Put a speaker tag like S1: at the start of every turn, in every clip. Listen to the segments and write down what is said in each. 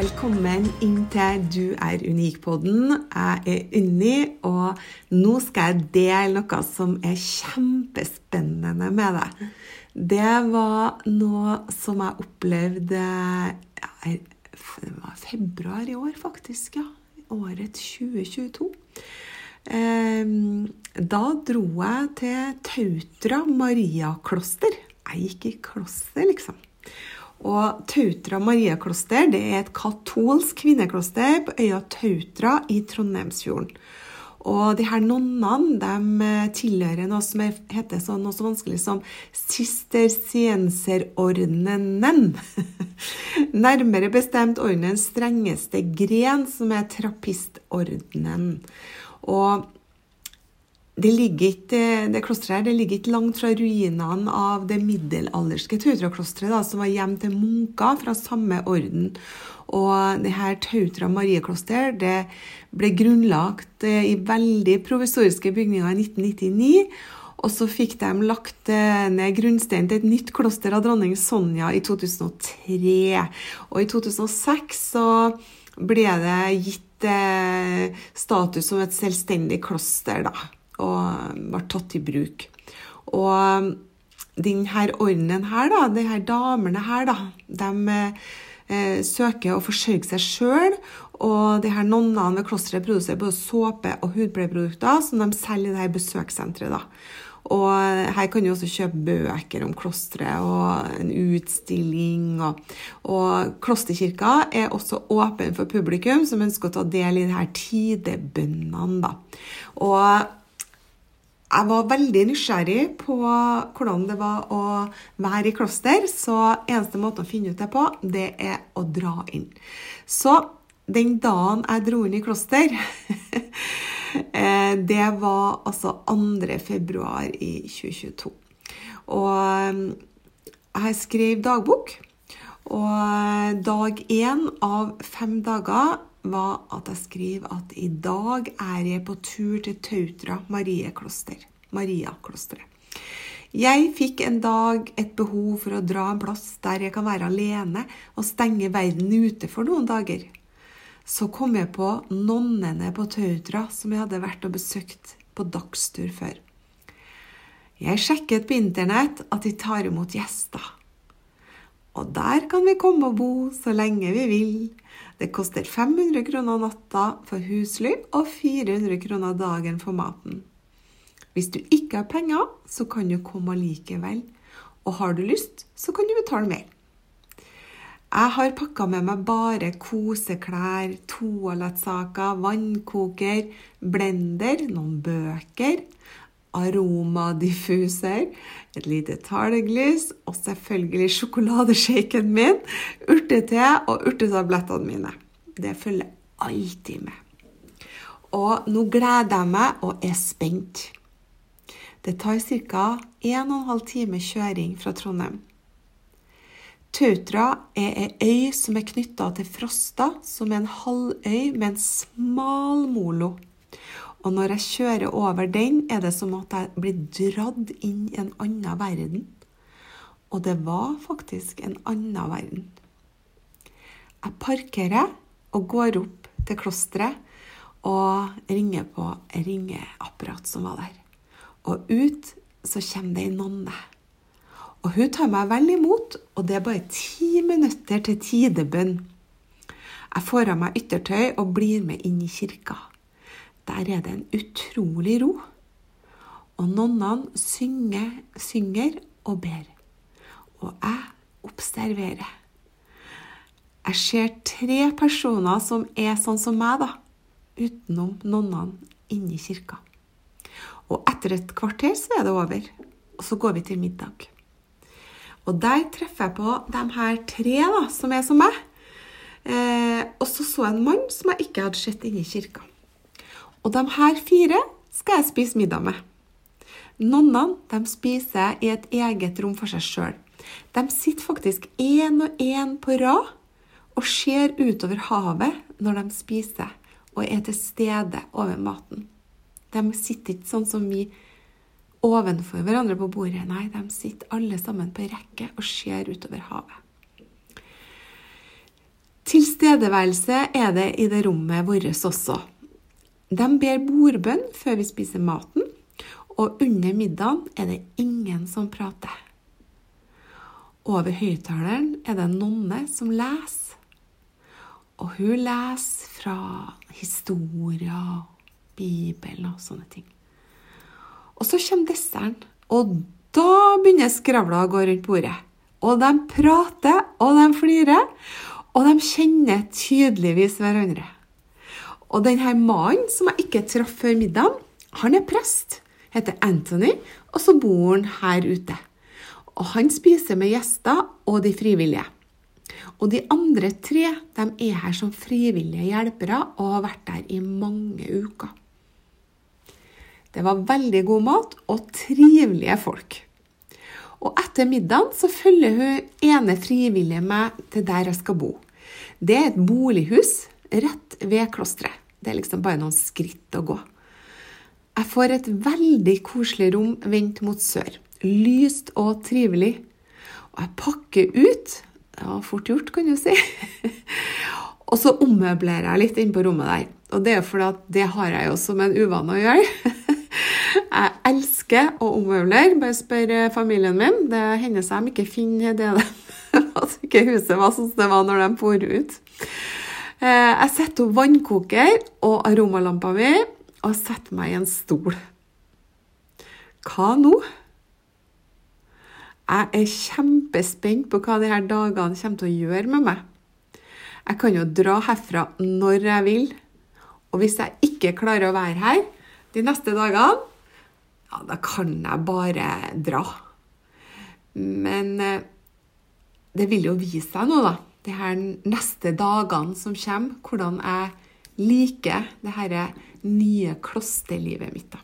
S1: Velkommen inn til Du er unik-podden. Jeg er Unni, og nå skal jeg dele noe som er kjempespennende med deg. Det var noe som jeg opplevde ja, Det var februar i år, faktisk. ja. Året 2022. Ehm, Da dro jeg til Tautra Mariakloster. Jeg gikk i kloster, liksom. Og Tautra Mariakloster det er et katolsk kvinnekloster på øya Tautra i Trondheimsfjorden. Og de her nonnene de tilhører noe som er- heter så, noe så vanskelig som sistersienserordenen. Nærmere bestemt ordenens strengeste gren, som er trappistordenen. Og det, ligger ikke, det klosteret her det ligger ikke langt fra ruinene av det middelalderske Tautra-klosteret, som var hjem til munker fra samme orden. Og det her Tautra Mariekloster det ble grunnlagt eh, i veldig provisoriske bygninger i 1999. Og så fikk de lagt eh, ned grunnsteinen til et nytt kloster av dronning Sonja i 2003. Og i 2006 så ble det gitt eh, status som et selvstendig kloster, da og ble tatt i bruk. Og denne ordenen her, da, de her damene her, da, de eh, søker å forsørge seg sjøl. Og de her nonnene ved klosteret produserer både såpe og hudpleieprodukter som de selger i det her besøkssenteret. da. Og her kan du også kjøpe bøker om klosteret og en utstilling. Og, og klosterkirka er også åpen for publikum som ønsker å ta del i de her tidebønnene. da. Og jeg var veldig nysgjerrig på hvordan det var å være i kloster, så eneste måten å finne ut det på, det er å dra inn. Så den dagen jeg dro inn i kloster, det var altså 2. februar i 2022. Og jeg skrev dagbok, og dag én av fem dager var at jeg skriver at i dag er jeg på tur til Tautra Mariekloster. Mariaklosteret. Jeg fikk en dag et behov for å dra en plass der jeg kan være alene og stenge verden ute for noen dager. Så kom jeg på nonnene på Tautra som jeg hadde vært og besøkt på dagstur før. Jeg sjekket på internett at de tar imot gjester. Og der kan vi komme og bo så lenge vi vil. Det koster 500 kroner natta for husly og 400 kroner dagen for maten. Hvis du ikke har penger, så kan du komme likevel. Og har du lyst, så kan du betale mer. Jeg har pakka med meg bare koseklær, toalettsaker, vannkoker, blender, noen bøker, aromadiffuser, et lite talglys og selvfølgelig sjokoladeshaken min, urtete og urtetablettene mine. Det følger alltid med. Og nå gleder jeg meg og er spent. Det tar ca. 1 12 time kjøring fra Trondheim. Tautra er ei øy som er knytta til Frosta, som er en halvøy med en smal molo. Og når jeg kjører over den, er det som at jeg blir dratt inn i en annen verden. Og det var faktisk en annen verden. Jeg parkerer og går opp til klosteret og ringer på ringeapparat som var der. Og ut så kommer det ei nonne. Og hun tar meg vel imot, og det er bare ti minutter til tidebønn. Jeg får av meg yttertøy og blir med inn i kirka. Der er det en utrolig ro. Og nonnene synger, synger og ber. Og jeg observerer. Jeg ser tre personer som er sånn som meg, da, utenom nonnene inni kirka. Og etter et kvarter så er det over, og så går vi til middag. Og der treffer jeg på de her tre da, som er som meg. Eh, og så så jeg en mann som jeg ikke hadde sett inne i kirka. Og de her fire skal jeg spise middag med. Nonnene de spiser i et eget rom for seg sjøl. De sitter faktisk én og én på rad og ser utover havet når de spiser og er til stede over maten. De sitter ikke sånn som vi ovenfor hverandre på bordet. Nei, de sitter alle sammen på rekke og ser utover havet. Tilstedeværelse er det i det rommet vårt også. De ber bordbønn før vi spiser maten, og under middagen er det ingen som prater. Over høyttaleren er det en nonne som leser. Og hun leser fra historier, Bibelen og sånne ting. Og så kommer desserten, og da begynner skravla å gå rundt bordet. Og de prater, og de flirer, og de kjenner tydeligvis hverandre. Og denne mannen som jeg ikke traff før middagen, han er prest, heter Anthony, og så bor han her ute. Og han spiser med gjester og de frivillige. Og de andre tre de er her som frivillige hjelpere og har vært der i mange uker. Det var veldig god mat og trivelige folk. Og etter middagen så følger hun ene frivillige meg til der jeg skal bo. Det er et bolighus rett ved klosteret. Det er liksom bare noen skritt å gå. Jeg får et veldig koselig rom vendt mot sør. Lyst og trivelig. Og jeg pakker ut det var fort gjort, kan du si. og så ommøblerer jeg litt inn på rommet der. Og det er fordi at det har jeg jo som en uvane å gjøre. jeg elsker å ommøblere. Bare spør eh, familien min. Det hender seg de ikke finner det de At ikke huset var sånn som det var når de for ut. Eh, jeg setter opp vannkoker og aromalampa mi og setter meg i en stol. Hva nå? Jeg er kjempespent på hva disse dagene kommer til å gjøre med meg. Jeg kan jo dra herfra når jeg vil. Og hvis jeg ikke klarer å være her de neste dagene, ja, da kan jeg bare dra. Men eh, det vil jo vise seg nå, da, de her neste dagene som kommer, hvordan jeg liker det her nye klosterlivet mitt. da.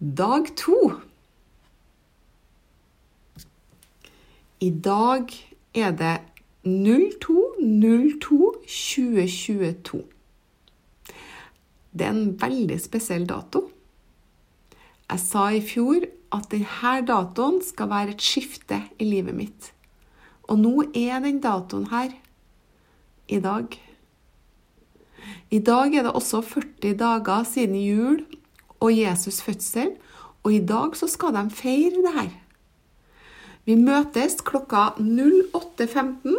S1: Dag to I dag er det 02.02.2022. Det er en veldig spesiell dato. Jeg sa i fjor at denne datoen skal være et skifte i livet mitt. Og nå er den datoen her. I dag. I dag er det også 40 dager siden jul og Jesus' fødsel, og i dag så skal de feire det her. Vi møtes klokka 08.15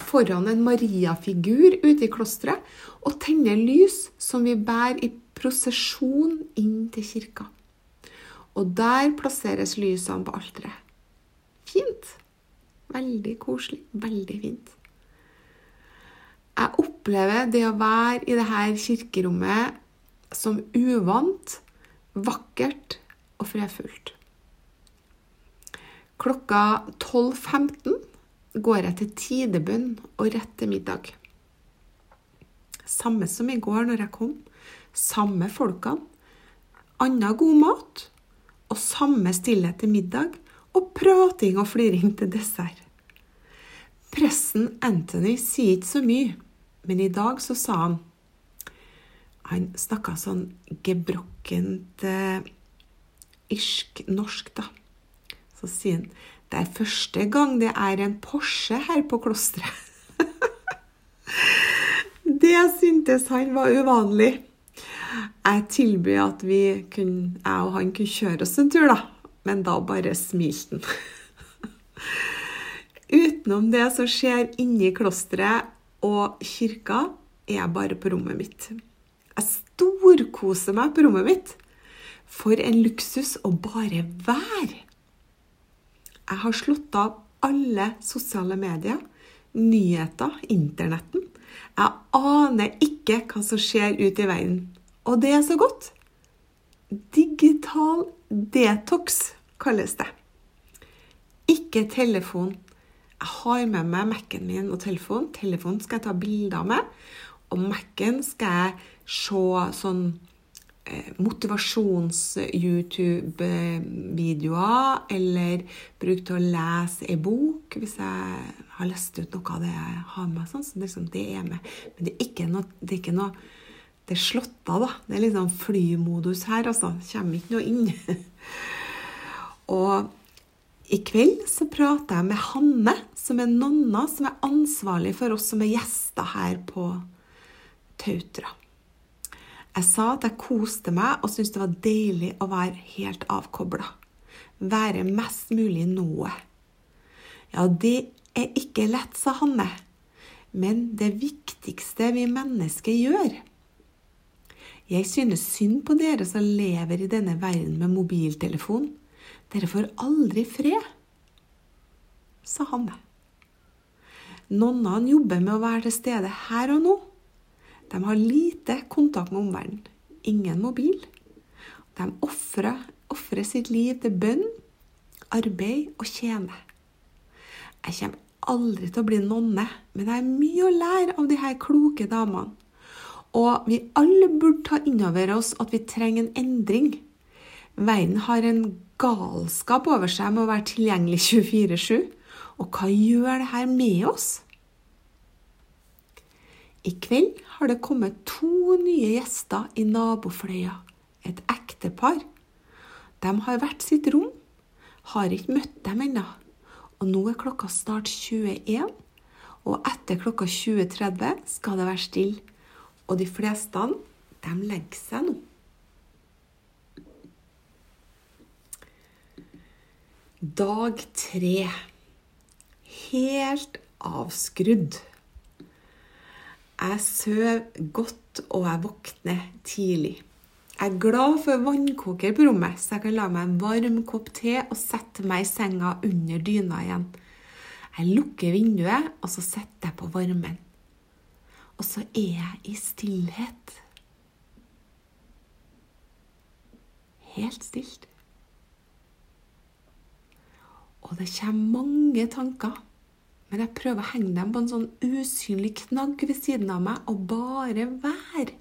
S1: foran en Maria-figur ute i klosteret og tenner lys som vi bærer i prosesjon inn til kirka. Og der plasseres lysene på alteret. Fint. Veldig koselig. Veldig fint. Jeg opplever det å være i dette kirkerommet som uvant, vakkert og fredfullt. Klokka 12.15 går jeg til tidebønn og rett til middag. Samme som i går når jeg kom. Samme folkene. Anna god mat. Og samme stillhet til middag. Og prating og fliring til dessert. Presten Anthony sier ikke så mye, men i dag så sa han Han snakka sånn gebrokkent eh, irsk norsk, da. Så sier han det er første gang det er en Porsche her på klosteret. det syntes han var uvanlig. Jeg tilbød at vi kunne, jeg og han kunne kjøre oss en tur, da. Men da bare smilte han. Utenom det som skjer inni klosteret og kirka, er jeg bare på rommet mitt. Jeg storkoser meg på rommet mitt. For en luksus å bare være Jeg har slått av alle sosiale medier, nyheter, internetten. Jeg aner ikke hva som skjer ute i verden. Og det er så godt. Digital detox kalles det. Ikke telefon. Jeg har med meg Mac-en min og telefonen. Telefonen skal jeg ta bilder med. Og Mac-en skal jeg se sånn eh, motivasjons-YouTube-videoer, eller bruke til å lese ei bok hvis jeg har lest ut noe av det jeg har med. Sånn, så liksom, det er med. Men det er ikke noe, det er ikke noe det slått av, da. Det er liksom flymodus her, altså. Kommer ikke noe inn. og i kveld så prater jeg med Hanne, som er nonna, som er ansvarlig for oss som er gjester her på Tautra. Jeg sa at jeg koste meg og syntes det var deilig å være helt avkobla. Være mest mulig noe. Ja, det er ikke lett, sa Hanne. Men det viktigste vi mennesker gjør Jeg synes synd på dere som lever i denne verden med mobiltelefon. Dere får aldri fred, sa han. Nonnene jobber med å være til stede her og nå. De har lite kontakt med omverdenen. Ingen mobil. De ofrer sitt liv til bønn, arbeid og tjene. Jeg kommer aldri til å bli nonne, men jeg har mye å lære av de her kloke damene. Og vi alle burde ta inn over oss at vi trenger en endring. Verden har en galskap over seg med å være tilgjengelig 24-7. Og hva gjør det her med oss? I kveld har det kommet to nye gjester i nabofløya. Et ektepar. De har hvert sitt rom. Har ikke møtt dem ennå. Og nå er klokka snart 21, og etter klokka 20.30 skal det være stille. Og de fleste de legger seg nå. Dag tre. Helt avskrudd. Jeg sover godt, og jeg våkner tidlig. Jeg er glad for vannkoker på rommet, så jeg kan la meg en varm kopp te og sette meg i senga under dyna igjen. Jeg lukker vinduet, og så setter jeg på varmen. Og så er jeg i stillhet. Helt stilt. Og det kommer mange tanker. Men jeg prøver å henge dem på en sånn usynlig knagg ved siden av meg og bare være.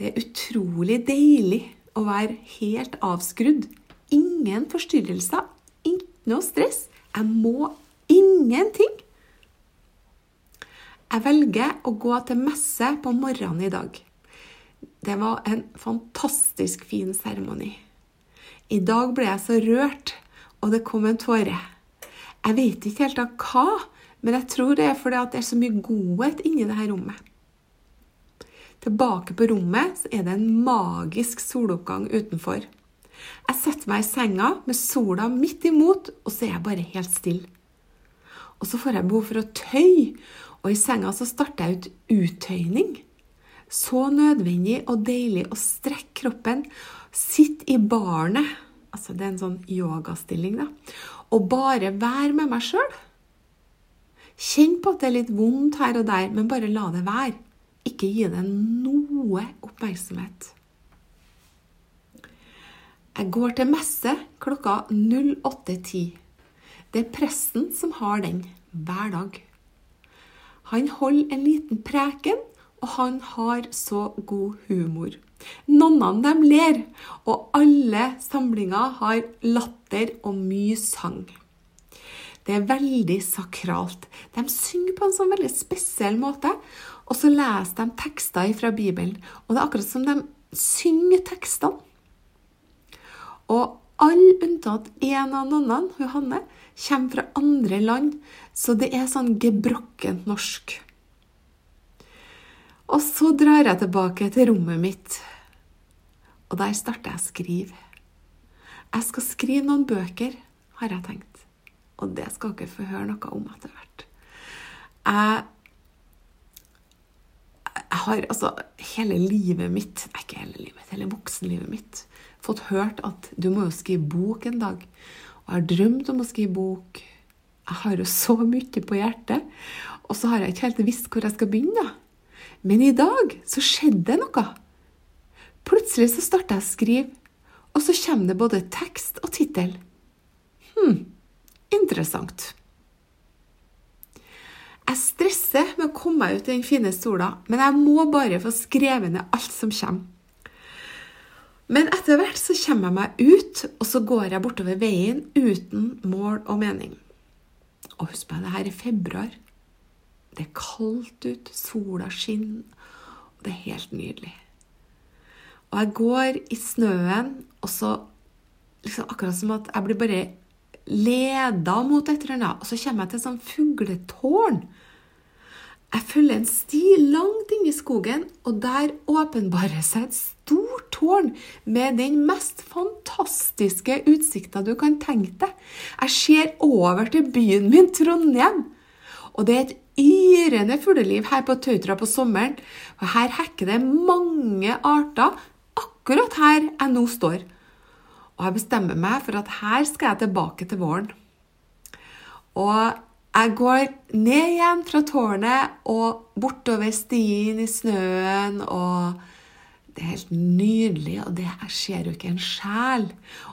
S1: Det er utrolig deilig å være helt avskrudd. Ingen forstyrrelser, ikke noe stress. Jeg må ingenting. Jeg velger å gå til messe på morgenen i dag. Det var en fantastisk fin seremoni. I dag ble jeg så rørt, og det kom en tåre. Jeg vet ikke helt av hva, men jeg tror det er fordi det er så mye godhet inni dette rommet. Tilbake på rommet er det en magisk soloppgang utenfor. Jeg setter meg i senga med sola midt imot, og så er jeg bare helt stille. Og så får jeg behov for å tøye, og i senga så starter jeg ut uttøyning. Så nødvendig og deilig å strekke kroppen Sitte i barnet. Altså, det er en sånn yogastilling, da. Og bare være med meg sjøl. Kjenn på at det er litt vondt her og der, men bare la det være. Ikke gi det noe oppmerksomhet. Jeg går til messe klokka 08.10. Det er presten som har den hver dag. Han holder en liten preken, og han har så god humor. Nonnene dem ler, og alle samlinger har latter og mye sang. Det er veldig sakralt. De synger på en sånn veldig spesiell måte, og så leser de tekster fra Bibelen. Og det er akkurat som de synger tekstene. Og alle unntatt én av nonnene, Johanne, kommer fra andre land, så det er sånn gebrokkent norsk. Og så drar jeg tilbake til rommet mitt, og der starter jeg å skrive. Jeg skal skrive noen bøker, har jeg tenkt. Og det skal dere få høre noe om etter hvert. Jeg, jeg har altså hele livet mitt Ikke hele livet hele voksenlivet mitt fått hørt at du må jo skrive bok en dag. Jeg har drømt om å skrive bok. Jeg har jo så mye på hjertet. Og så har jeg ikke helt visst hvor jeg skal begynne. Men i dag så skjedde det noe. Plutselig så starta jeg å skrive, og så kommer det både tekst og tittel. Hm, interessant. Jeg stresser med å komme meg ut i den fine sola, men jeg må bare få skrevet ned alt som kommer. Men etter hvert så kommer jeg meg ut, og så går jeg bortover veien uten mål og mening. Og husk på, det her er februar. Det er kaldt ut, sola skinner, og det er helt nydelig. Og jeg går i snøen, og så liksom akkurat som at jeg blir bare leda mot et eller annet, og så kommer jeg til et sånt fugletårn. Jeg følger en sti langt inne i skogen, og der åpenbarer seg et stort tårn med den mest fantastiske utsikta du kan tenke deg. Jeg ser over til byen min, Trondheim. Og det er et yrende fugleliv her på Tautra på sommeren. Og her hekker det mange arter akkurat her jeg nå står. Og jeg bestemmer meg for at her skal jeg tilbake til våren. Og jeg går ned igjen fra tårnet og bortover stien i snøen, og det er helt nydelig, og det jeg ser jo ikke en sjel.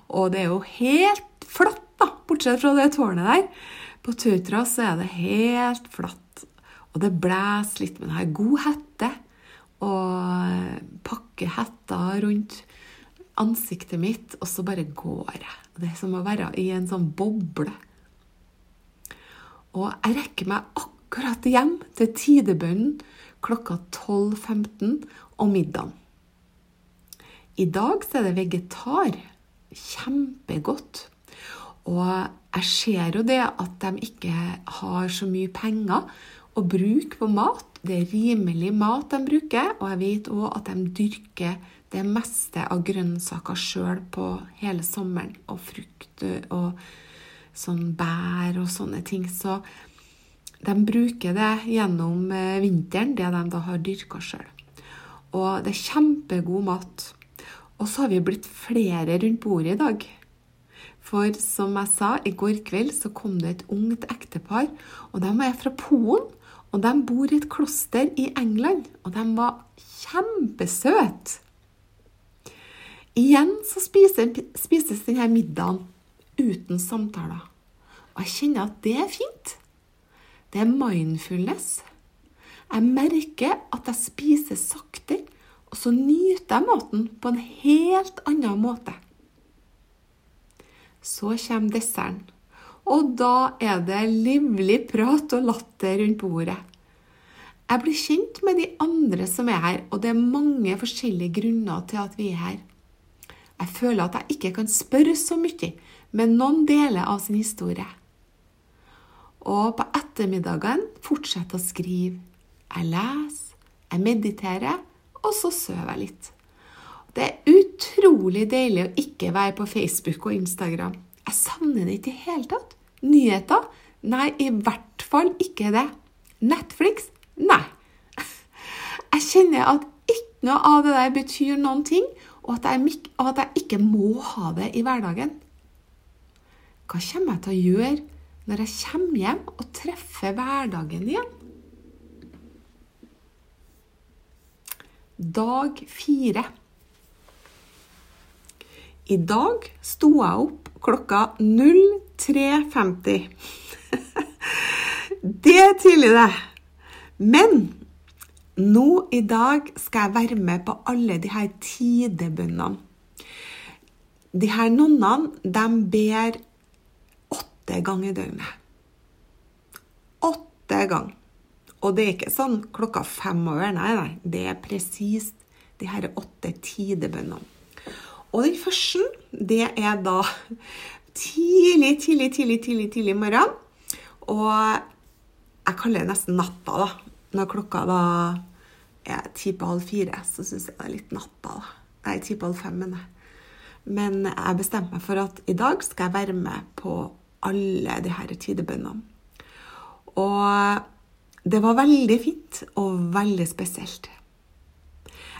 S1: Og det er jo helt flatt, da, bortsett fra det tårnet der. På Tautra så er det helt flatt, og det blåser litt, men jeg har god hette. Og pakker hetta rundt ansiktet mitt, og så bare går jeg. Det er som å være i en sånn boble. Og jeg rekker meg akkurat hjem til tidebønnen klokka 12.15 og middagen. I dag så er det vegetar. Kjempegodt. Og jeg ser jo det at de ikke har så mye penger å bruke på mat. Det er rimelig mat de bruker, og jeg vet òg at de dyrker det meste av grønnsaker sjøl på hele sommeren. Og frukt og sånn bær og sånne ting. Så de bruker det gjennom eh, vinteren, det de da har dyrka sjøl. Og det er kjempegod mat. Og så har vi blitt flere rundt bordet i dag. For som jeg sa, i går kveld så kom det et ungt ektepar. Og de er fra Polen. Og de bor i et kloster i England. Og de var kjempesøte. Igjen så spises, denne middagen uten samtaler. Og jeg kjenner at det er fint. Det er mindfulness. Jeg merker at jeg spiser sakte, og så nyter jeg maten på en helt annen måte. Så kommer desserten, og da er det livlig prat og latter rundt bordet. Jeg blir kjent med de andre som er her, og det er mange forskjellige grunner til at vi er her. Jeg føler at jeg ikke kan spørre så mye, med noen deler av sin historie. Og på ettermiddagen fortsetter å skrive. Jeg leser, jeg mediterer, og så sover jeg litt. Det er utrolig deilig å ikke være på Facebook og Instagram. Jeg savner det ikke i det hele tatt. Nyheter? Nei, i hvert fall ikke det. Netflix? Nei. Jeg kjenner at ikke noe av det der betyr noen ting, og at jeg, at jeg ikke må ha det i hverdagen. Hva kommer jeg til å gjøre når jeg kommer hjem og treffer hverdagen igjen? Dag fire. I dag sto jeg opp klokka 03.50. det er tidlig, det. Men nå i dag skal jeg være med på alle de her tidebønnene. De her nonnene, de ber åtte ganger i døgnet. Åtte ganger. Og det er ikke sånn klokka fem over, nei, nei. Det er presist de her åtte tidebønnene. Og den første, det er da tidlig, tidlig, tidlig, tidlig, tidlig morgen. Og jeg kaller det nesten natta, da. Når klokka da er ti på halv fire, så syns jeg det er litt natta, da. Nei, ti på halv fem, mener jeg. Men jeg bestemte meg for at i dag skal jeg være med på alle de her tidebønnene. Og det var veldig fint og veldig spesielt.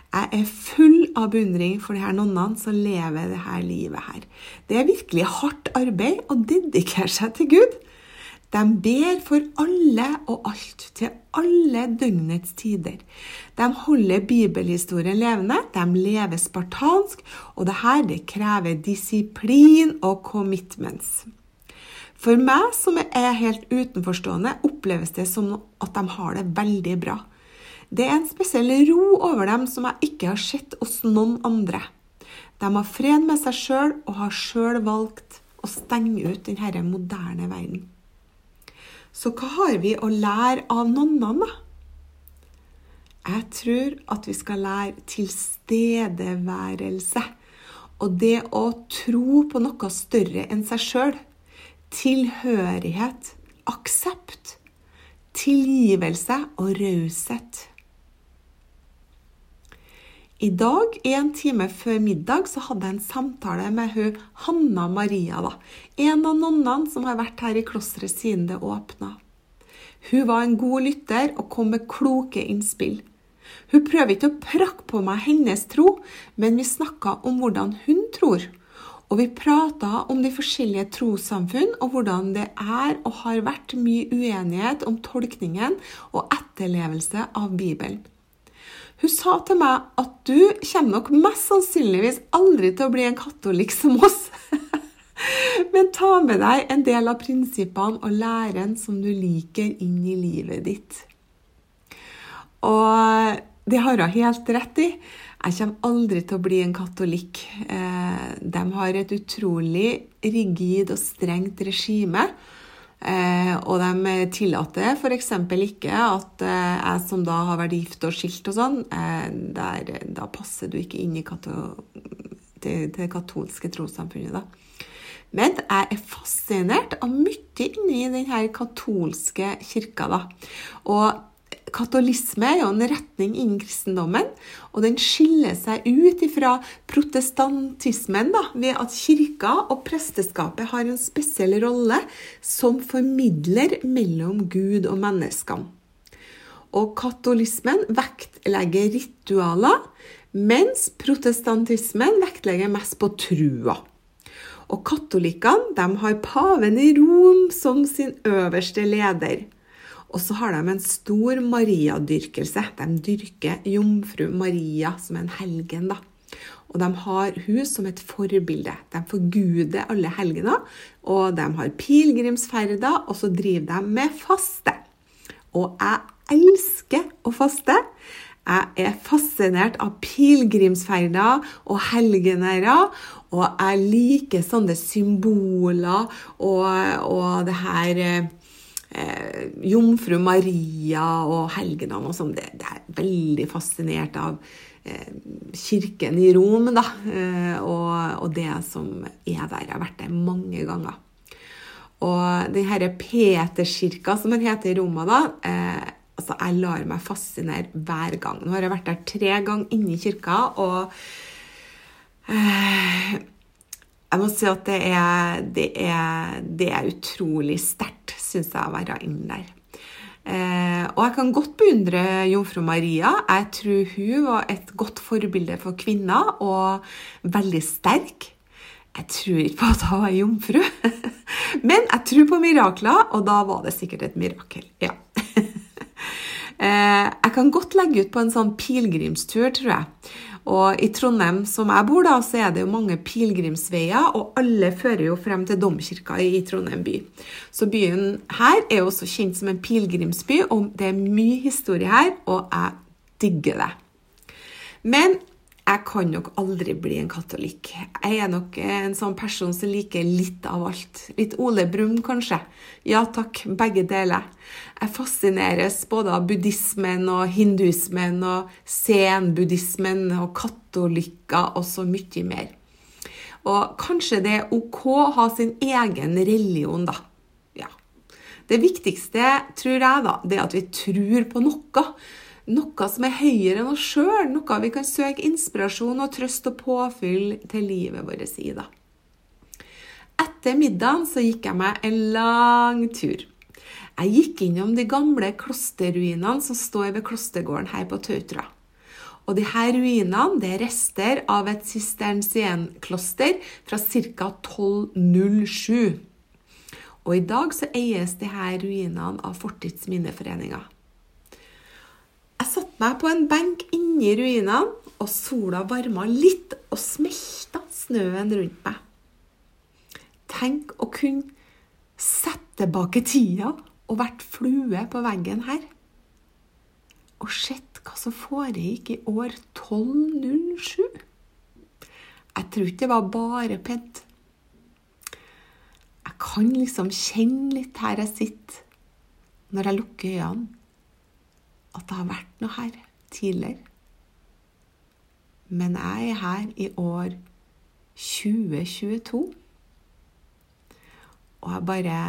S1: Jeg er full av beundring for de her nonnene som lever det her livet her. Det er virkelig hardt arbeid å dedikere seg til Gud. De ber for alle og alt, til alle døgnets tider. De holder bibelhistorien levende, de lever spartansk, og det her det krever disiplin og commitments. For meg som er helt utenforstående, oppleves det som at de har det veldig bra. Det er en spesiell ro over dem som jeg ikke har sett hos noen andre. De har fred med seg sjøl og har sjøl valgt å stenge ut denne moderne verden. Så hva har vi å lære av nonnene, da? Jeg tror at vi skal lære tilstedeværelse. Og det å tro på noe større enn seg sjøl. Tilhørighet, aksept, tilgivelse og raushet. I dag, en time før middag, så hadde jeg en samtale med hun Hanna Maria. da, En av nonnene som har vært her i klosteret siden det åpna. Hun var en god lytter og kom med kloke innspill. Hun prøver ikke å prakke på meg hennes tro, men vi snakka om hvordan hun tror. Og vi prata om de forskjellige trossamfunn og hvordan det er og har vært mye uenighet om tolkningen og etterlevelse av Bibelen. Hun sa til meg at du kommer nok mest sannsynligvis aldri til å bli en katolikk som oss. Men ta med deg en del av prinsippene og læren som du liker, inn i livet ditt. Og det har hun helt rett i. Jeg kommer aldri til å bli en katolikk. Eh, de har et utrolig rigid og strengt regime Eh, og de tillater f.eks. ikke at eh, jeg som da har vært gift og skilt og sånn, der, da passer du ikke inn i det, katolske trossamfunnet. da. Men jeg er fascinert av mye inni den katolske kirka. da. Og Katolisme er jo en retning innen kristendommen, og den skiller seg ut fra protestantismen da, ved at kirka og presteskapet har en spesiell rolle som formidler mellom Gud og menneskene. Og katolismen vektlegger ritualer, mens protestantismen vektlegger mest på trua. Og katolikkene har paven i Rom som sin øverste leder. Og så har de en stor Maria-dyrkelse. De dyrker jomfru Maria som en helgen. da. Og de har hun som et forbilde. De forguder alle helgener. Og de har pilegrimsferder, og så driver de med faste. Og jeg elsker å faste. Jeg er fascinert av pilegrimsferder og helgenærer. Og jeg liker sånne symboler og, og det her eh, Jomfru Maria og helgenene og sånn. Det, det, er veldig fascinert av eh, kirken i Rom da, eh, og, og, det som er der. Jeg har vært der mange ganger. Og den herre Peterskirka, som den heter i Roma, da eh, altså Jeg lar meg fascinere hver gang. Nå har jeg vært der tre ganger inne i kirka, og eh, jeg må si at det er, det er, det er utrolig sterkt, syns jeg, å være inne der. Eh, og jeg kan godt beundre jomfru Maria. Jeg tror hun var et godt forbilde for kvinner, og veldig sterk. Jeg tror ikke på at hun var jomfru, men jeg tror på mirakler, og da var det sikkert et mirakel. Ja. eh, jeg kan godt legge ut på en sånn pilegrimstur, tror jeg. Og i Trondheim, som jeg bor, da, så er det jo mange pilegrimsveier, og alle fører jo frem til domkirka i Trondheim by. Så byen her er jo også kjent som en pilegrimsby, og det er mye historie her, og jeg digger det. Men jeg kan nok aldri bli en katolikk. Jeg er nok en sånn person som liker litt av alt. Litt Ole Brumm, kanskje. Ja takk, begge deler. Jeg fascineres både av buddhismen og hinduismen og zen-buddhismen og katolikker og så mye mer. Og kanskje det er ok å ha sin egen religion, da. Ja. Det viktigste, tror jeg, da, det er at vi tror på noe noe som er høyere enn oss sjøl, noe vi kan søke inspirasjon og trøst og påfyll til livet vårt i. da. Etter middagen så gikk jeg meg en lang tur. Jeg gikk innom de gamle klosterruinene som står ved klostergården her på Tautra. Og de her ruinene det er rester av et sisternsienkloster fra ca. 1207. Og i dag så eies de her ruinene av Fortidsminneforeninga. Jeg satte meg på en benk inni ruinene, og sola varma litt og smelta snøen rundt meg. Tenk å kunne sette tilbake tida og vært flue på veggen her. Og sett hva som foregikk i år 1207. Jeg tror ikke det var bare pent. Jeg kan liksom kjenne litt her jeg sitter, når jeg lukker øynene, at det har vært noe her tidligere. Men jeg er her i år 2022. Og jeg bare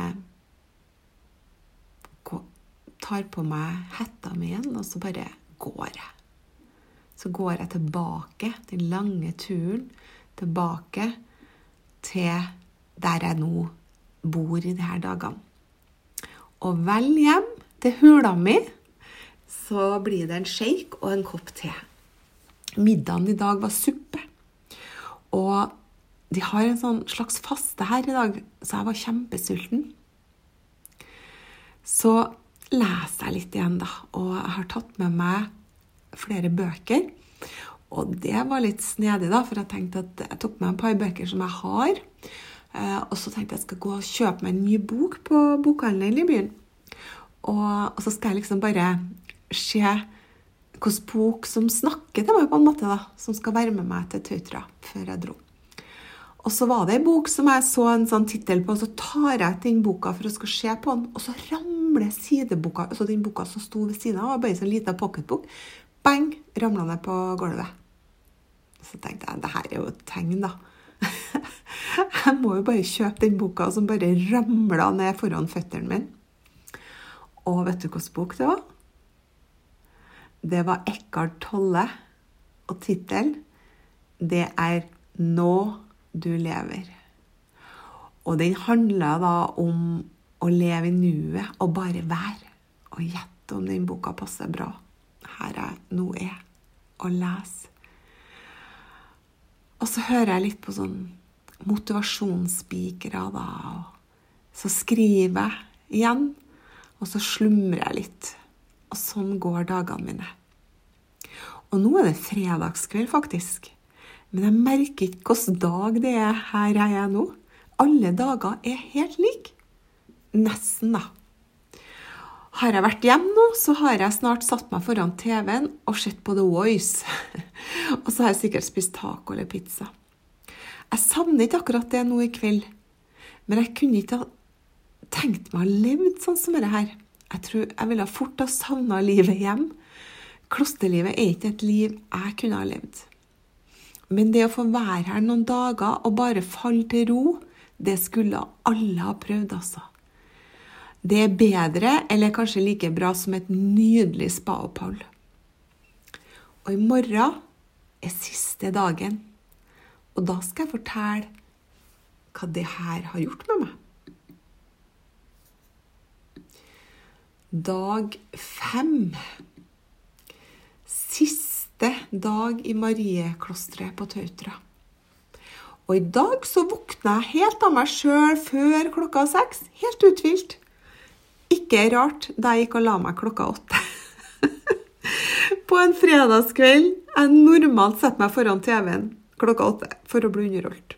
S1: tar på meg hetta mi igjen, og så bare går jeg. Så går jeg tilbake, den lange turen tilbake til der jeg nå bor i disse dagene. Og vel hjem til hula mi, så blir det en shake og en kopp te. Middagen i dag var suppe. Og de har en sånn slags faste her i dag, så jeg var kjempesulten. Så leser jeg litt igjen, da. Og jeg har tatt med meg flere bøker. Og det var litt snedig, da, for jeg tenkte at jeg tok med en par bøker som jeg har. Eh, og så tenkte jeg at jeg skal gå og kjøpe meg en ny bok på bokhandelen i byen. Og, og, så skal jeg liksom bare se hvilken bok som snakker til meg, på en måte, da, som skal være med meg til Tautra før jeg dro. Og så var det ei bok som jeg så en sånn tittel på, og så tar jeg den boka for å skal se på den, og så ramler sideboka, altså den boka som sto ved siden av, bare en sånn liten pocketbok, bang, ramla ned på gulvet. Så tenkte jeg det her er jo et tegn, da. jeg må jo bare kjøpe den boka som bare ramla ned foran føttene mine. Og vet du hvilken bok det var? Det var Eckhart Tolle, og tittelen det er 'Nå du lever'. Og den handler da om å leve i nuet og bare være. Og gjette om den boka passer bra her jeg nå er, og lese. Og så hører jeg litt på sånn motivasjonsspikere, da. Og så skriver jeg igjen, og så slumrer jeg litt. Og sånn går dagene mine. Og nå er det fredagskveld, faktisk. Men jeg merker ikke hvilken dag det er her jeg er nå. Alle dager er helt like. Nesten, da. Har jeg vært hjemme nå, så har jeg snart satt meg foran TV-en og sett på The Voice. og så har jeg sikkert spist taco eller pizza. Jeg savner ikke akkurat det nå i kveld, men jeg kunne ikke ha tenkt meg å ha levd sånn som dette her. Jeg tror jeg ville fort ha savna livet hjem. Klosterlivet er ikke et liv jeg kunne ha levd. Men det å få være her noen dager og bare falle til ro, det skulle alle ha prøvd, altså. Det er bedre, eller kanskje like bra, som et nydelig spaopphold. Og i morgen er siste dagen, og da skal jeg fortelle hva det her har gjort med meg. Dag fem. Siste dag i Marieklosteret på Tautra. Og i dag så våkna jeg helt av meg sjøl før klokka seks. Helt uthvilt. Ikke rart da jeg gikk og la meg klokka åtte. på en fredagskveld jeg normalt setter meg foran TV-en klokka åtte for å bli underholdt.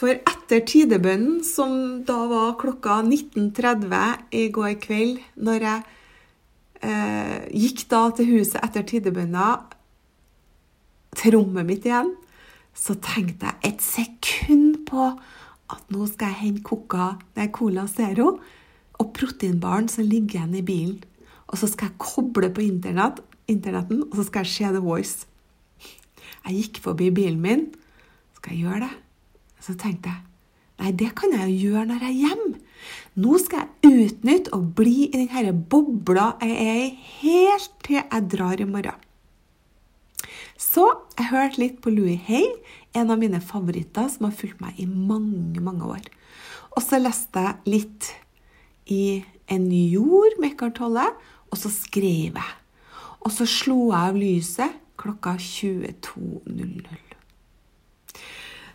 S1: For etter tidebønnen, som da var klokka 19.30 i går kveld, når jeg eh, gikk da til huset etter tidebønna, til rommet mitt igjen, så tenkte jeg et sekund på at nå skal jeg hente Coca, nei, Cola Zero og proteinbaren som ligger igjen i bilen. Og så skal jeg koble på internett, internetten, og så skal jeg se The Voice. Jeg gikk forbi bilen min. Skal jeg gjøre det? Så tenkte jeg nei, det kan jeg jo gjøre når jeg er hjemme. Nå skal jeg utnytte og bli i denne bobla jeg er i, helt til jeg drar i morgen. Så jeg hørte litt på Louis Hay, en av mine favoritter som har fulgt meg i mange, mange år. Og så leste jeg litt i En jord med Eckhart Tolle, og så skrev jeg. Og så slo jeg av lyset klokka 22.00.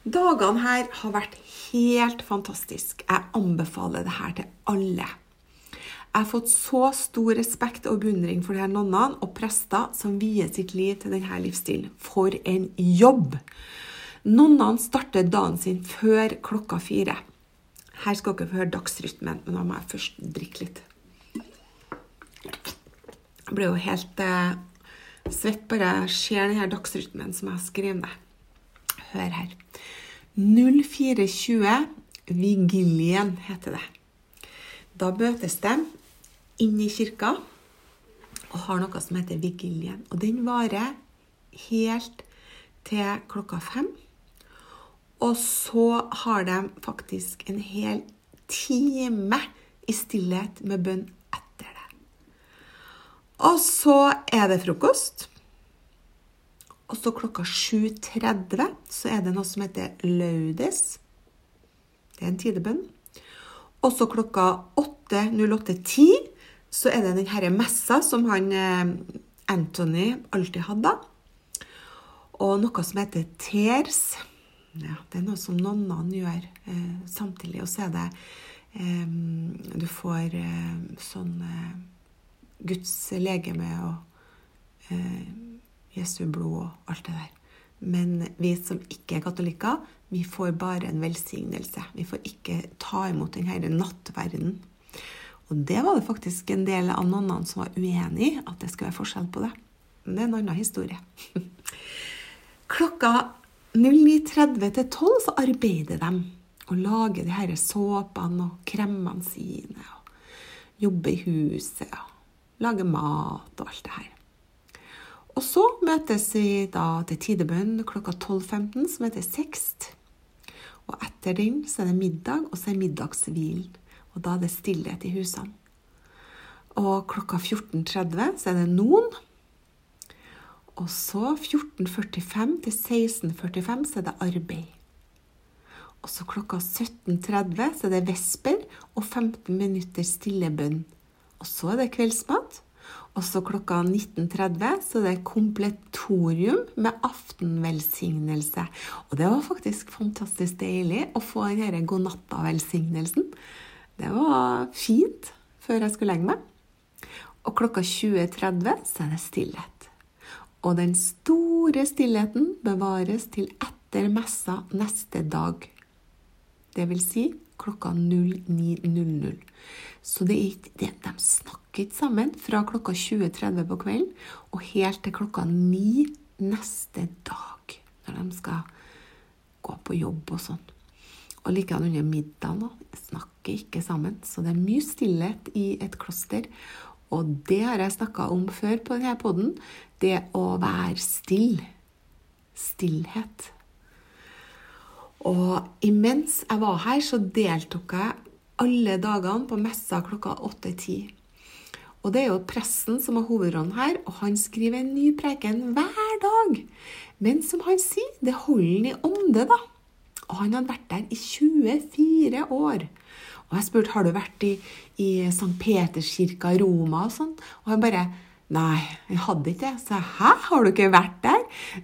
S1: Dagene her har vært helt fantastisk. Jeg anbefaler det her til alle. Jeg har fått så stor respekt og beundring for de her nonnene og prester som vier sitt liv til denne livsstilen. For en jobb! Nonnene starter dagen sin før klokka fire. Her skal dere få høre dagsrytmen, men da må jeg først drikke litt. Jeg blir jo helt eh, svett bare jeg ser denne dagsrytmen som jeg har skrevet ned. Hør her. 0420 Vigilien heter det. Da møtes de inn i kirka og har noe som heter vigilien. Og den varer helt til klokka fem. Og så har de faktisk en hel time i stillhet med bønn etter det. Og så er det frokost. Og så klokka 7.30 så er det noe som heter laudes. Det er en tidebønn. Og så klokka 8.08.10 så er det den herre messa som han eh, Anthony alltid hadde. Og noe som heter ters. Ja, det er noe som nonnene gjør eh, samtidig. Og så er det eh, Du får eh, sånn eh, Guds legeme og eh, Jesu blod og alt det der. Men vi som ikke er katolikker, vi får bare en velsignelse. Vi får ikke ta imot denne nattverden. Og det var det faktisk en del av nonnene som var uenig i, at det skulle være forskjell på det. Men det er en annen historie. Klokka 09.30 til 12 så arbeider de og lager de her såpene og kremmene sine. og Jobber i huset og lager mat og alt det her. Og så møtes vi da til tidebønn klokka 12.15, som heter sekst. Og etter den så er det middag, og så er middagshvilen. Og da er det stillhet i husene. Og klokka 14.30 så er det noen. Og så 14.45 til 16.45 så er det arbeid. Og så klokka 17.30 så er det vesper og 15 minutter stillebønn. Og så er det kveldsmat. Og så klokka 19.30 så er det kompletorium med aftenvelsignelse. Og det var faktisk fantastisk deilig å få denne godnatta-velsignelsen. Det var fint før jeg skulle legge meg. Og klokka 20.30 så er det stillhet. Og den store stillheten bevares til etter messa neste dag. Det vil si klokka 09.00. Så det er ikke, det, de snakker ikke sammen fra klokka 20.30 på kvelden og helt til klokka 9 neste dag, når de skal gå på jobb og sånn. Og likedan under middagen. Snakker ikke sammen. Så det er mye stillhet i et kloster. Og det har jeg snakka om før på denne poden. Det å være stille. Stillhet. Og imens jeg var her, så deltok jeg alle dagene på messa klokka 8-10. Og det er jo presten som har hovedrollen her, og han skriver en ny preken hver dag. Men som han sier, det holder han i ånde, da. Og han hadde vært der i 24 år. Og jeg spurte har du vært i, i St. Peterskirka i Roma og sånn. Og han bare Nei, jeg hadde ikke det. Så jeg, hæ, har du ikke vært der?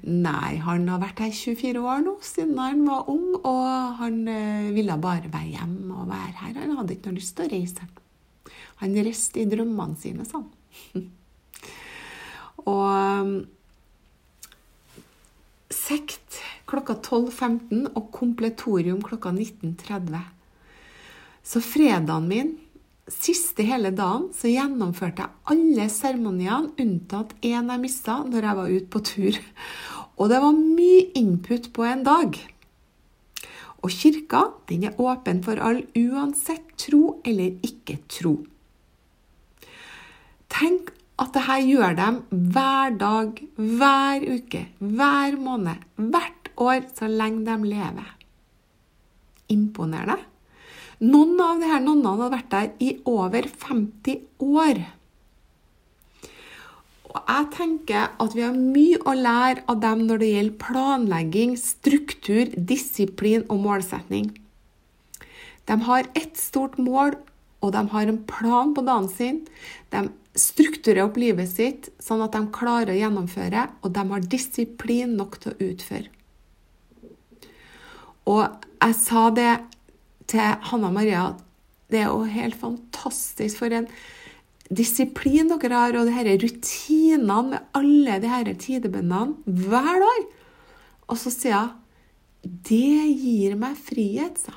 S1: Nei, han har vært her i 24 år nå, siden han var ung. Og han øh, ville bare være hjemme og være her. Han hadde ikke noe lyst til å reise. Han rest i drømmene sine, sa han. og sekt klokka 12.15 og kompletorium klokka 19.30. Så fredagen min, siste hele dagen, så gjennomførte jeg alle seremoniene unntatt én jeg mista når jeg var ute på tur. Og det var mye input på en dag. Og kirka den er åpen for alle, uansett tro eller ikke tro. Tenk at dette gjør dem hver dag, hver uke, hver måned, hvert år, så lenge de lever. Imponerende. Noen av disse nonnene hadde vært der i over 50 år. Og jeg tenker at vi har mye å lære av dem når det gjelder planlegging, struktur, disiplin og målsetning. De har ett stort mål, og de har en plan på dagen sin. De strukturerer opp livet sitt sånn at de klarer å gjennomføre, og de har disiplin nok til å utføre. Og jeg sa det til Hanna Maria at det er jo helt fantastisk for en disiplin dere har, og her rutinene med alle de her tidebønnene hver dag. Og så sier hun det gir meg frihet, sa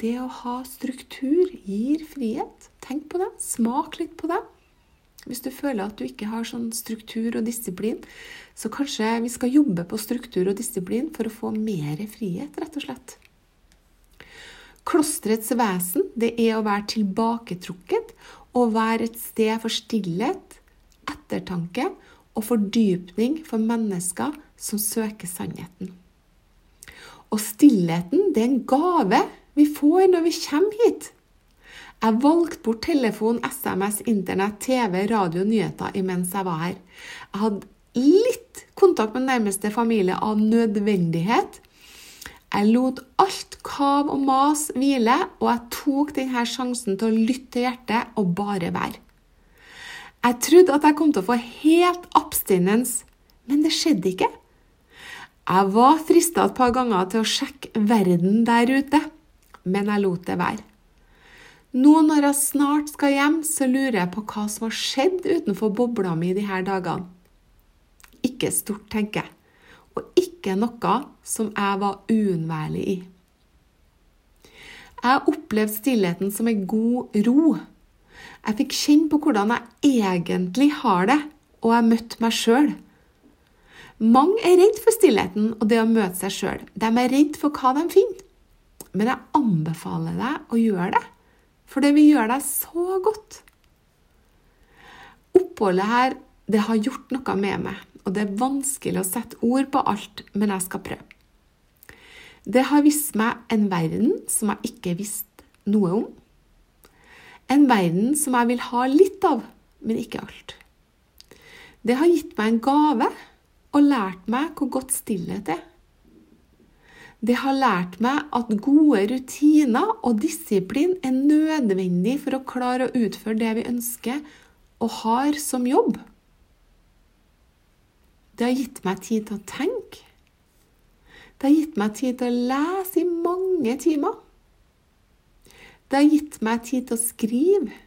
S1: Det å ha struktur gir frihet. Tenk på det. Smak litt på det. Hvis du føler at du ikke har sånn struktur og disiplin, så kanskje vi skal jobbe på struktur og disiplin for å få mer frihet, rett og slett. Klosterets vesen det er å være tilbaketrukket og være et sted for stillhet, ettertanke og fordypning for mennesker som søker sannheten. Og stillheten det er en gave vi får når vi kommer hit. Jeg valgte bort telefon, SMS, Internett, TV, radio, nyheter imens jeg var her. Jeg hadde litt kontakt med nærmeste familie av nødvendighet. Jeg lot alt kav og mas hvile, og jeg tok denne sjansen til å lytte til hjertet og bare være. Jeg trodde at jeg kom til å få helt abstinens, men det skjedde ikke. Jeg var frista et par ganger til å sjekke verden der ute, men jeg lot det være. Nå når jeg snart skal hjem, så lurer jeg på hva som har skjedd utenfor bobla mi de her dagene. Ikke stort, tenker jeg, og ikke noe som jeg var uunnværlig i. Jeg har opplevd stillheten som en god ro. Jeg fikk kjenne på hvordan jeg egentlig har det, og jeg møtte meg sjøl. Mange er redd for stillheten og det å møte seg sjøl. De er redd for hva de finner. Men jeg anbefaler deg å gjøre det, for det vil gjøre deg så godt. Oppholdet her det har gjort noe med meg, og det er vanskelig å sette ord på alt, men jeg skal prøve. Det har vist meg en verden som jeg ikke visste noe om. En verden som jeg vil ha litt av, men ikke alt. Det har gitt meg en gave og lært meg hvor godt stillhet er. Det har lært meg at gode rutiner og disiplin er nødvendig for å klare å utføre det vi ønsker og har som jobb. Det har gitt meg tid til å tenke. Det har gitt meg tid til å lese i mange timer. Det har gitt meg tid til å skrive.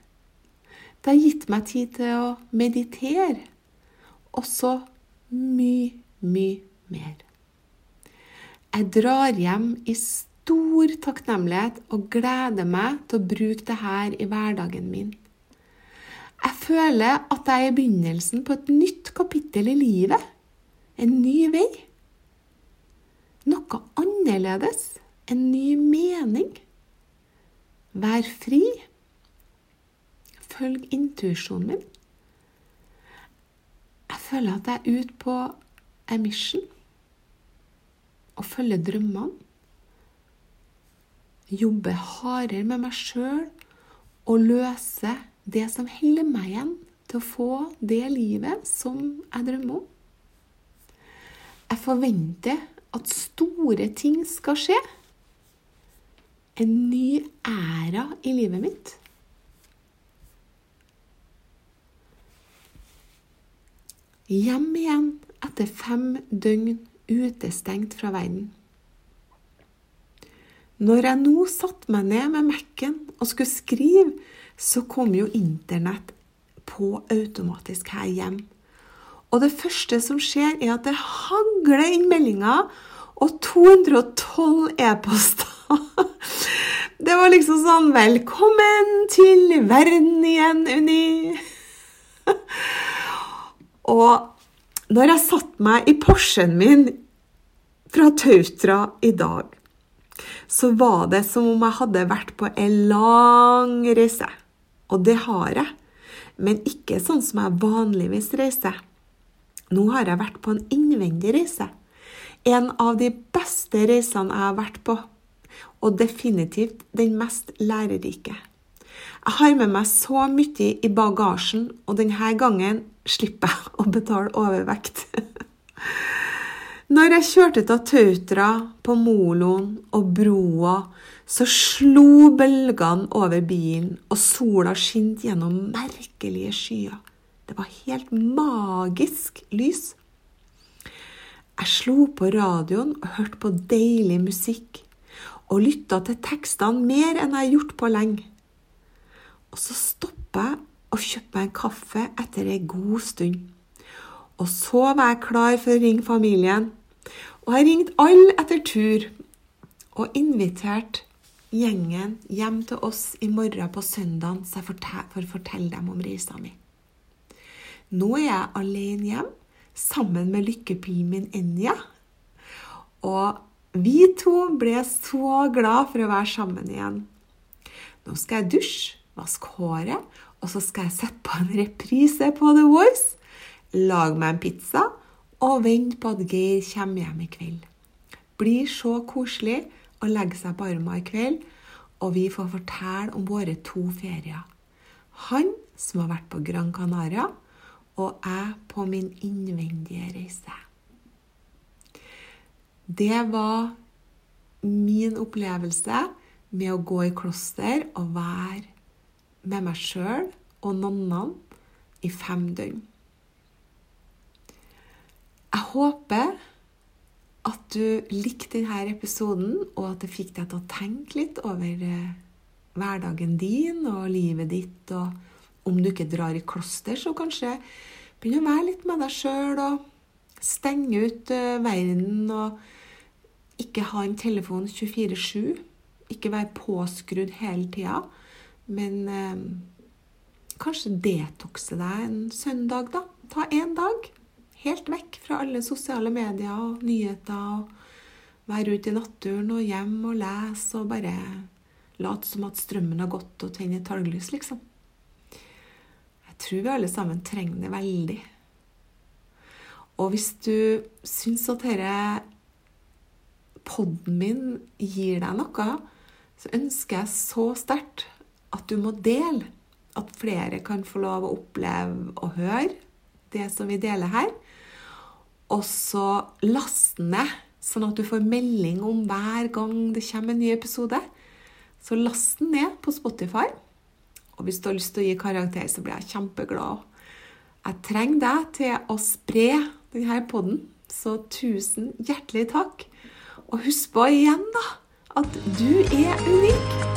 S1: Det har gitt meg tid til å meditere. Også mye, mye mer. Jeg drar hjem i stor takknemlighet og gleder meg til å bruke det her i hverdagen min. Jeg føler at jeg er i begynnelsen på et nytt kapittel i livet. En ny vei. Noe annerledes. En ny mening. Vær fri. Følg intuisjonen min. Jeg føler at jeg er ute på a mission og følge drømmene. Jobbe hardere med meg sjøl og løse det som holder meg igjen til å få det livet som jeg drømmer om. Jeg forventer at store ting skal skje. En ny æra i livet mitt. Hjem igjen etter fem døgn utestengt fra verden. Når jeg nå satte meg ned med Mac-en og skulle skrive, så kom jo Internett på automatisk her hjem. Og det første som skjer, er at det hagler inn meldinger og 212 e-poster. Det var liksom sånn 'Velkommen til verden igjen, Unni'. Og når jeg satte meg i Porschen min fra Tautra i dag, så var det som om jeg hadde vært på en lang reise. Og det har jeg, men ikke sånn som jeg vanligvis reiser. Nå har jeg vært på en innvendig reise. En av de beste reisene jeg har vært på, og definitivt den mest lærerike. Jeg har med meg så mye i bagasjen, og denne gangen slipper jeg å betale overvekt. Når jeg kjørte til Tautra, på Moloen og broa, så slo bølgene over bilen, og sola skinte gjennom merkelige skyer. Det var helt magisk lys. Jeg slo på radioen og hørte på deilig musikk, og lytta til tekstene mer enn jeg har gjort på lenge. Og så stoppa jeg og kjøpte meg en kaffe etter ei god stund. Og så var jeg klar for å ringe familien. Og jeg ringte alle etter tur og inviterte gjengen hjem til oss i morgen på søndag for å fortelle dem om reisa mi. Nå er jeg alene hjem sammen med lykkepilen min Enja. Og vi to ble så glad for å være sammen igjen. Nå skal jeg dusje, vaske håret, og så skal jeg sette på en reprise på The Voice, lage meg en pizza og vente på at Geir kommer hjem i kveld. Blir så koselig å legge seg på armen i kveld, og vi får fortelle om våre to ferier. Han som har vært på Gran Canaria, og jeg på min innvendige reise. Det var min opplevelse med å gå i kloster og være med meg sjøl og nonnene i fem døgn. Jeg håper at du likte denne episoden, og at det fikk deg til å tenke litt over eh, hverdagen din og livet ditt. og om du ikke drar i kloster, så kanskje begynne å være litt med deg sjøl og stenge ut uh, verden og ikke ha en telefon 24-7. Ikke være påskrudd hele tida, men eh, kanskje detoxe deg en søndag, da. Ta én dag. Helt vekk fra alle sosiale medier og nyheter. og Være ute i naturen og hjem og lese og bare late som at strømmen har gått, og tenne talglys, liksom. Jeg tror vi alle sammen trenger det veldig. Og hvis du syns at denne podden min gir deg noe, så ønsker jeg så sterkt du må dele. At flere kan få lov å oppleve og høre det som vi deler her. Og så laste ned, sånn at du får melding om hver gang det kommer en ny episode. Så last den ned på Spotify. Og hvis du har lyst til å gi karakter, så blir jeg kjempeglad. Jeg trenger deg til å spre denne poden, så tusen hjertelig takk. Og husk på igjen, da, at du er unik.